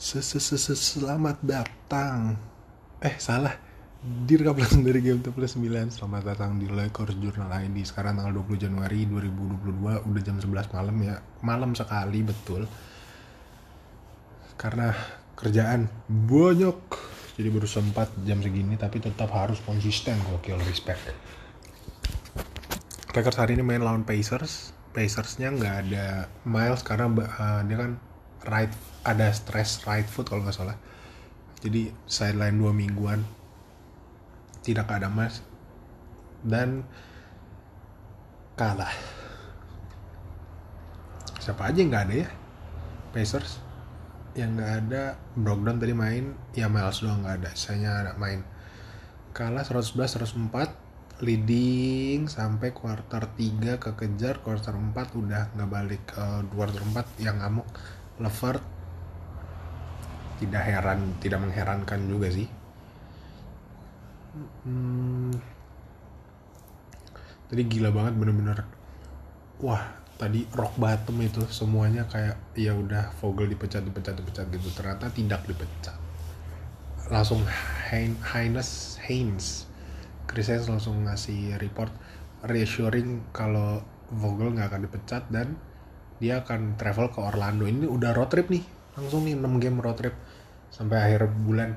Selamat datang. Eh salah. Direkaman dari Game Plus 9 Selamat datang di Lakers Journal ID Sekarang tanggal 20 Januari 2022 Udah jam 11 malam ya. Malam sekali betul. Karena kerjaan banyak Jadi baru sempat jam segini Tapi tetap harus konsisten. Gokil respect. Lakers hari ini main lawan Pacers. Pacersnya nggak ada Miles Karena uh, dia kan right ada stress right foot kalau nggak salah. Jadi sideline dua mingguan tidak ada mas dan kalah. Siapa aja nggak ada ya? Pacers yang nggak ada Brogdon tadi main ya Miles doang nggak ada saya ada main. Kalah 111 104 leading sampai quarter 3 kekejar quarter 4 udah nggak balik uh, quarter 4 yang ngamuk Levert tidak heran tidak mengherankan juga sih. Hmm, tadi gila banget bener-bener. Wah tadi rock bottom itu semuanya kayak ya udah Vogel dipecat dipecat dipecat gitu. Ternyata tidak dipecat. Langsung Heinz Heinz Chris langsung ngasih report reassuring kalau Vogel nggak akan dipecat dan dia akan travel ke Orlando. Ini udah road trip nih langsung nih 6 game road trip sampai akhir bulan.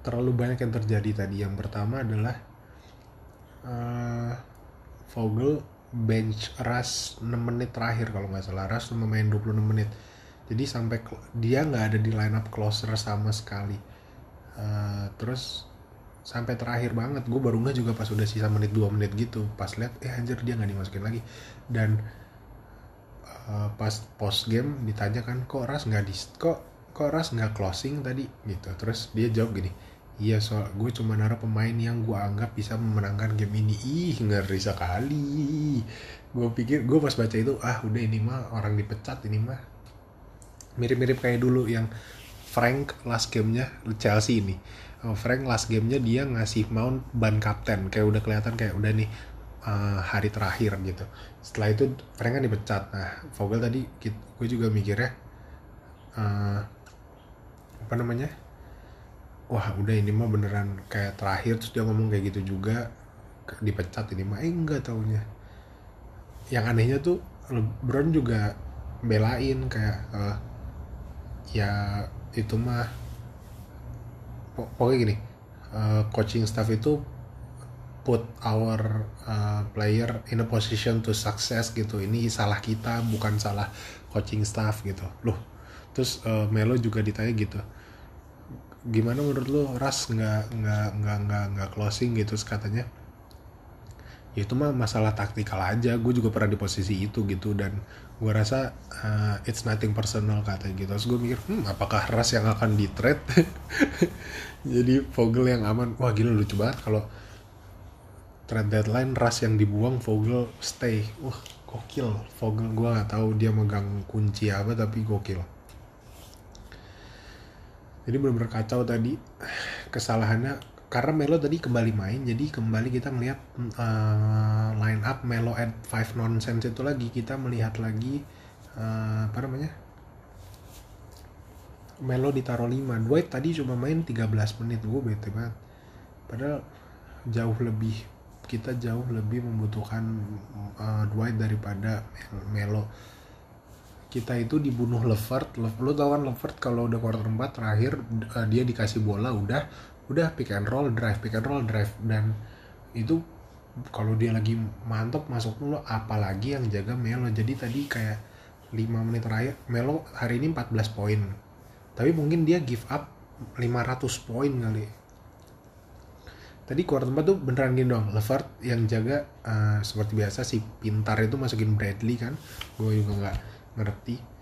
Terlalu banyak yang terjadi tadi. Yang pertama adalah uh, Vogel bench Russ 6 menit terakhir kalau nggak salah. Russ cuma main 26 menit. Jadi sampai dia nggak ada di line up closer sama sekali. Uh, terus sampai terakhir banget. Gue baru nggak juga pas udah sisa menit dua menit gitu. Pas lihat eh anjir dia nggak dimasukin lagi. Dan uh, pas post game ditanya kan kok ras nggak di kok kok ras nggak closing tadi? Gitu. Terus dia jawab gini iya soal gue cuma naruh pemain yang gue anggap bisa memenangkan game ini. Ih ngeri sekali. Gue pikir gue pas baca itu ah udah ini mah orang dipecat ini mah mirip-mirip kayak dulu yang Frank last gamenya Chelsea ini. Frank last gamenya dia ngasih mount ban kapten. Kayak udah kelihatan kayak udah nih uh, hari terakhir gitu. Setelah itu Frank kan dipecat. Nah Vogel tadi gue juga mikirnya uh, apa namanya? Wah udah ini mah beneran kayak terakhir terus dia ngomong kayak gitu juga. Dipecat ini mah eh enggak taunya. Yang anehnya tuh LeBron juga belain kayak uh, ya itu mah pokoknya gini uh, coaching staff itu put our uh, player in a position to success gitu. Ini salah kita bukan salah coaching staff gitu. Loh terus uh, Melo juga ditanya gitu gimana menurut lo Ras? Nggak nggak nggak nggak nggak closing? Gitu katanya ya itu mah masalah taktikal aja. Gue juga pernah di posisi itu gitu dan gue rasa uh, it's nothing personal katanya gitu. Terus gue mikir hmm apakah ras yang akan di trade jadi Vogel yang aman. Wah gila lucu banget kalau trade deadline ras yang dibuang Vogel stay. Wah gokil. Vogel gue nggak tahu dia megang kunci apa tapi gokil. Jadi benar-benar kacau tadi. Kesalahannya karena Melo tadi kembali main jadi kembali kita melihat uh, line up Melo at five nonsense itu lagi. Kita melihat lagi uh, apa namanya? Melo ditaruh 5 Dwight tadi cuma main 13 menit. Gue bete banget. Padahal jauh lebih kita jauh lebih membutuhkan uh, Dwight daripada Melo. Kita itu dibunuh Levert. Lo tau kan Levert kalau udah quarter 4 terakhir dia dikasih bola udah udah pick and roll drive pick and roll drive. Dan itu kalau dia lagi mantap masuk dulu apalagi yang jaga Melo. Jadi tadi kayak 5 menit terakhir Melo hari ini 14 poin. Tapi mungkin dia give up 500 poin kali. Tadi quarter 4 tuh beneran gini dong Levert yang jaga uh, seperti biasa si pintar itu masukin Bradley kan. Gue juga nggak ngerti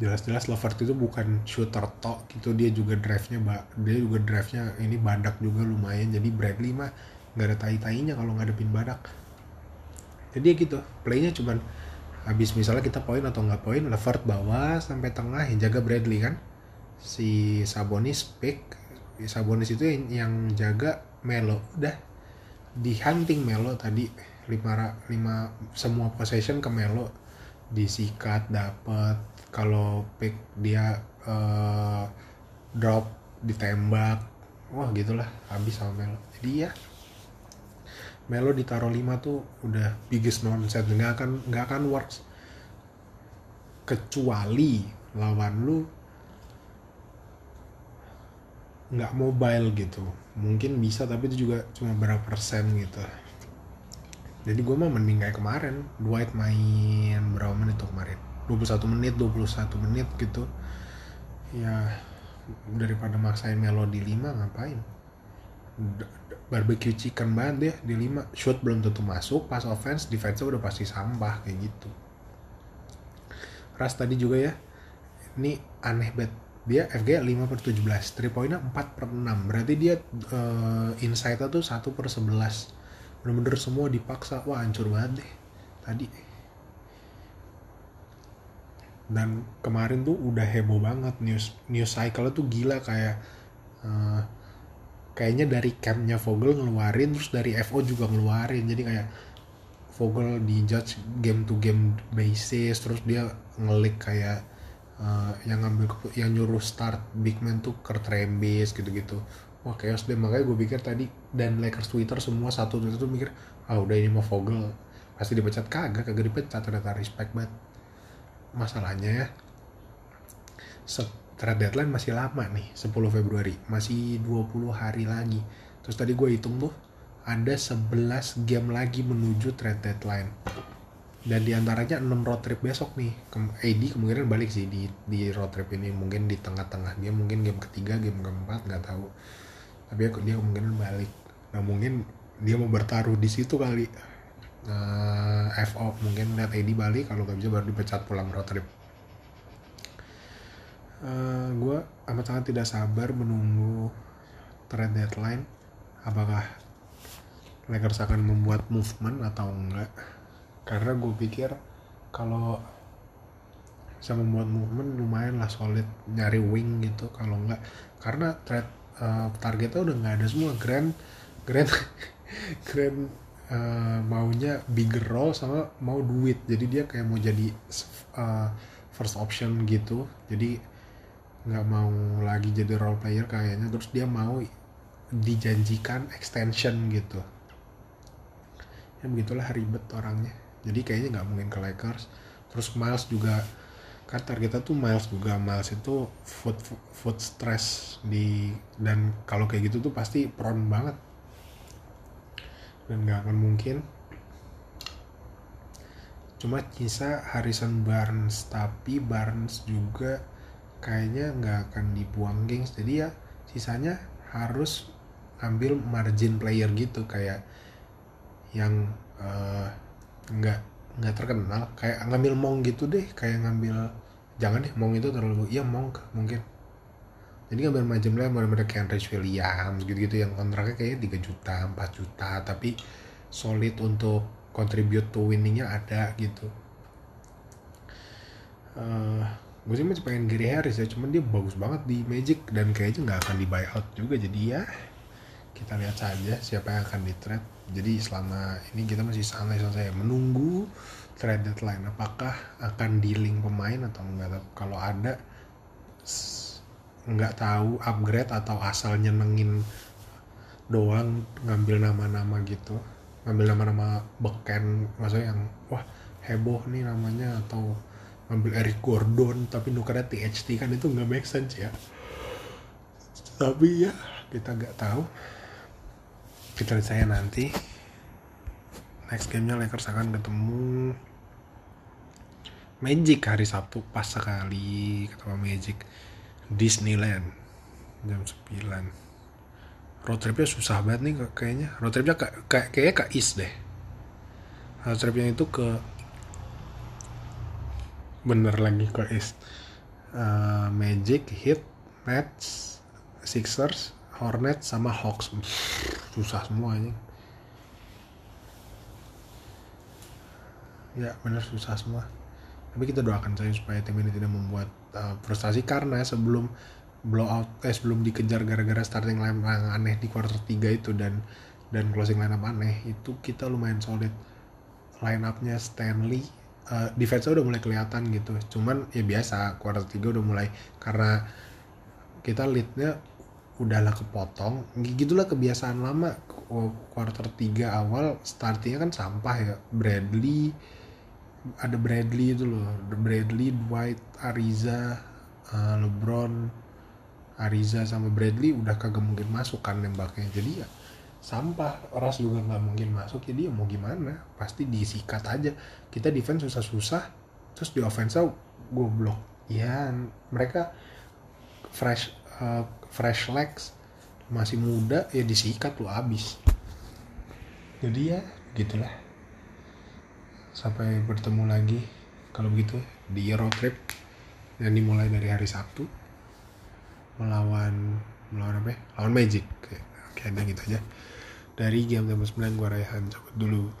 jelas-jelas Levert itu bukan shooter tok gitu dia juga drive-nya dia juga drive-nya ini badak juga lumayan jadi Bradley mah nggak ada tai-tainya kalau ngadepin badak. Jadi ya gitu playnya cuman habis misalnya kita poin atau nggak poin Levert bawah sampai tengah yang jaga Bradley kan. Si Sabonis pick Sabonis itu yang, yang jaga Melo. Udah di hunting Melo tadi lima lima semua possession ke Melo disikat dapet. Kalau pick dia uh, drop ditembak wah gitulah habis sama Melo. Jadi ya Melo ditaruh 5 tuh udah biggest nonsense nggak akan nggak akan works. Kecuali lawan lu nggak mobile gitu. Mungkin bisa tapi itu juga cuma berapa persen gitu jadi gue mah mending kayak kemarin. Dwight main berapa menit tuh kemarin? 21 menit 21 menit gitu. Ya daripada maksain melodi 5 ngapain? Barbecue chicken banget deh di 5 shoot belum tentu masuk pas offense defense udah pasti sampah kayak gitu. Ras tadi juga ya ini aneh banget dia FG 5 per 17 3 poinnya 4 per 6 berarti dia uh, inside-nya tuh 1 per 11 bener-bener semua dipaksa. Wah hancur banget deh tadi. Dan kemarin tuh udah heboh banget. News news cycle tuh gila. Kayak uh, kayaknya dari campnya Vogel ngeluarin terus dari FO juga ngeluarin. Jadi kayak Vogel di judge game to game basis terus dia ngelik kayak uh, yang ngambil yang nyuruh start big man tuh Kurt Rambis gitu-gitu wah chaos deh makanya gue pikir tadi dan Lakers Twitter semua satu itu tuh mikir ah udah ini mau Vogel. Pasti dipecat kagak kagak dipecat ternyata respect banget. Masalahnya ya trade deadline masih lama nih 10 Februari masih 20 hari lagi. Terus tadi gue hitung tuh ada 11 game lagi menuju trade deadline. Dan di antaranya 6 road trip besok nih. AD kemungkinan balik sih di di road trip ini. Mungkin di tengah-tengah dia mungkin game ketiga game keempat nggak tahu tapi dia kemungkinan balik. Nah mungkin dia mau bertaruh di situ kali. Uh, eh, FO mungkin lihat Edi balik kalau gak bisa baru dipecat pulang road trip. Uh, eh, gue amat sangat tidak sabar menunggu trade deadline. Apakah Lakers akan membuat movement atau enggak? Karena gue pikir kalau bisa membuat movement lumayan lah solid nyari wing gitu. Kalau enggak karena trade uh, targetnya udah nggak ada semua. Grand grand grand uh, maunya bigger role sama mau duit. Jadi dia kayak mau jadi uh, first option gitu. Jadi nggak mau lagi jadi role player kayaknya. Terus dia mau dijanjikan extension gitu. Ya begitulah ribet orangnya. Jadi kayaknya nggak mungkin ke Lakers. Terus Miles juga kan targetnya tuh Miles juga Miles itu food food stress di dan kalau kayak gitu tuh pasti prone banget. Dan nggak akan mungkin. Cuma kisah Harrison Barnes tapi Barnes juga kayaknya nggak akan dibuang gengs. Jadi ya sisanya harus ambil margin player gitu kayak yang uh, nggak terkenal kayak ngambil mong gitu deh kayak ngambil jangan deh mong itu terlalu iya mong mungkin. Jadi ngambil macam lah benar-benar kayak Rich Williams gitu-gitu yang kontraknya kayaknya 3 juta 4 juta tapi solid untuk contribute to winningnya ada gitu. Uh, gue sih masih pengen Gary Harris ya cuman dia bagus banget di Magic dan kayaknya nggak akan di buyout juga jadi ya kita lihat saja siapa yang akan di trade jadi selama ini kita masih santai-santai menunggu trade deadline apakah akan dealing pemain atau enggak. Kalau ada nggak tahu upgrade atau asal nyenengin doang ngambil nama-nama gitu. Ngambil nama-nama beken maksudnya yang wah heboh nih namanya atau ngambil Eric Gordon tapi nukernya THT kan itu nggak make sense ya. Tapi ya kita nggak tahu kita lihat saya nanti. Next gamenya Lakers akan ketemu Magic hari Sabtu pas sekali ketemu Magic Disneyland jam 9 road tripnya susah banget nih kayaknya. Road tripnya kayak kayaknya ke East deh. Road tripnya itu ke bener lagi ke East. Uh, Magic Hit Nets Sixers Hornets sama Hawks susah semuanya ya benar susah semua. Tapi kita doakan saja supaya tim ini tidak membuat uh, frustasi karena sebelum blowout eh sebelum dikejar gara-gara starting line yang aneh di quarter 3 itu dan dan closing line up aneh itu kita lumayan solid line upnya Stanley. Uh, defense udah mulai kelihatan gitu. Cuman ya biasa quarter 3 udah mulai karena kita leadnya udahlah kepotong. Gitulah kebiasaan lama. Quarter 3 awal startingnya kan sampah ya. Bradley ada Bradley itu loh. Bradley Dwight Ariza uh, LeBron Ariza sama Bradley udah kagak mungkin masuk kan nembaknya. Jadi ya sampah. Ras juga nggak mungkin masuk. Jadi ya mau gimana? Pasti disikat aja. Kita defense susah-susah terus di offense goblok. Ya mereka fresh uh, fresh legs masih muda ya disikat lo abis jadi ya gitulah. Sampai bertemu lagi kalau begitu di road trip. Yang dimulai dari hari Sabtu melawan melawan apa ya? lawan Magic. Kayak, kayak gitu aja. Dari jam 9 gue Raihan cabut dulu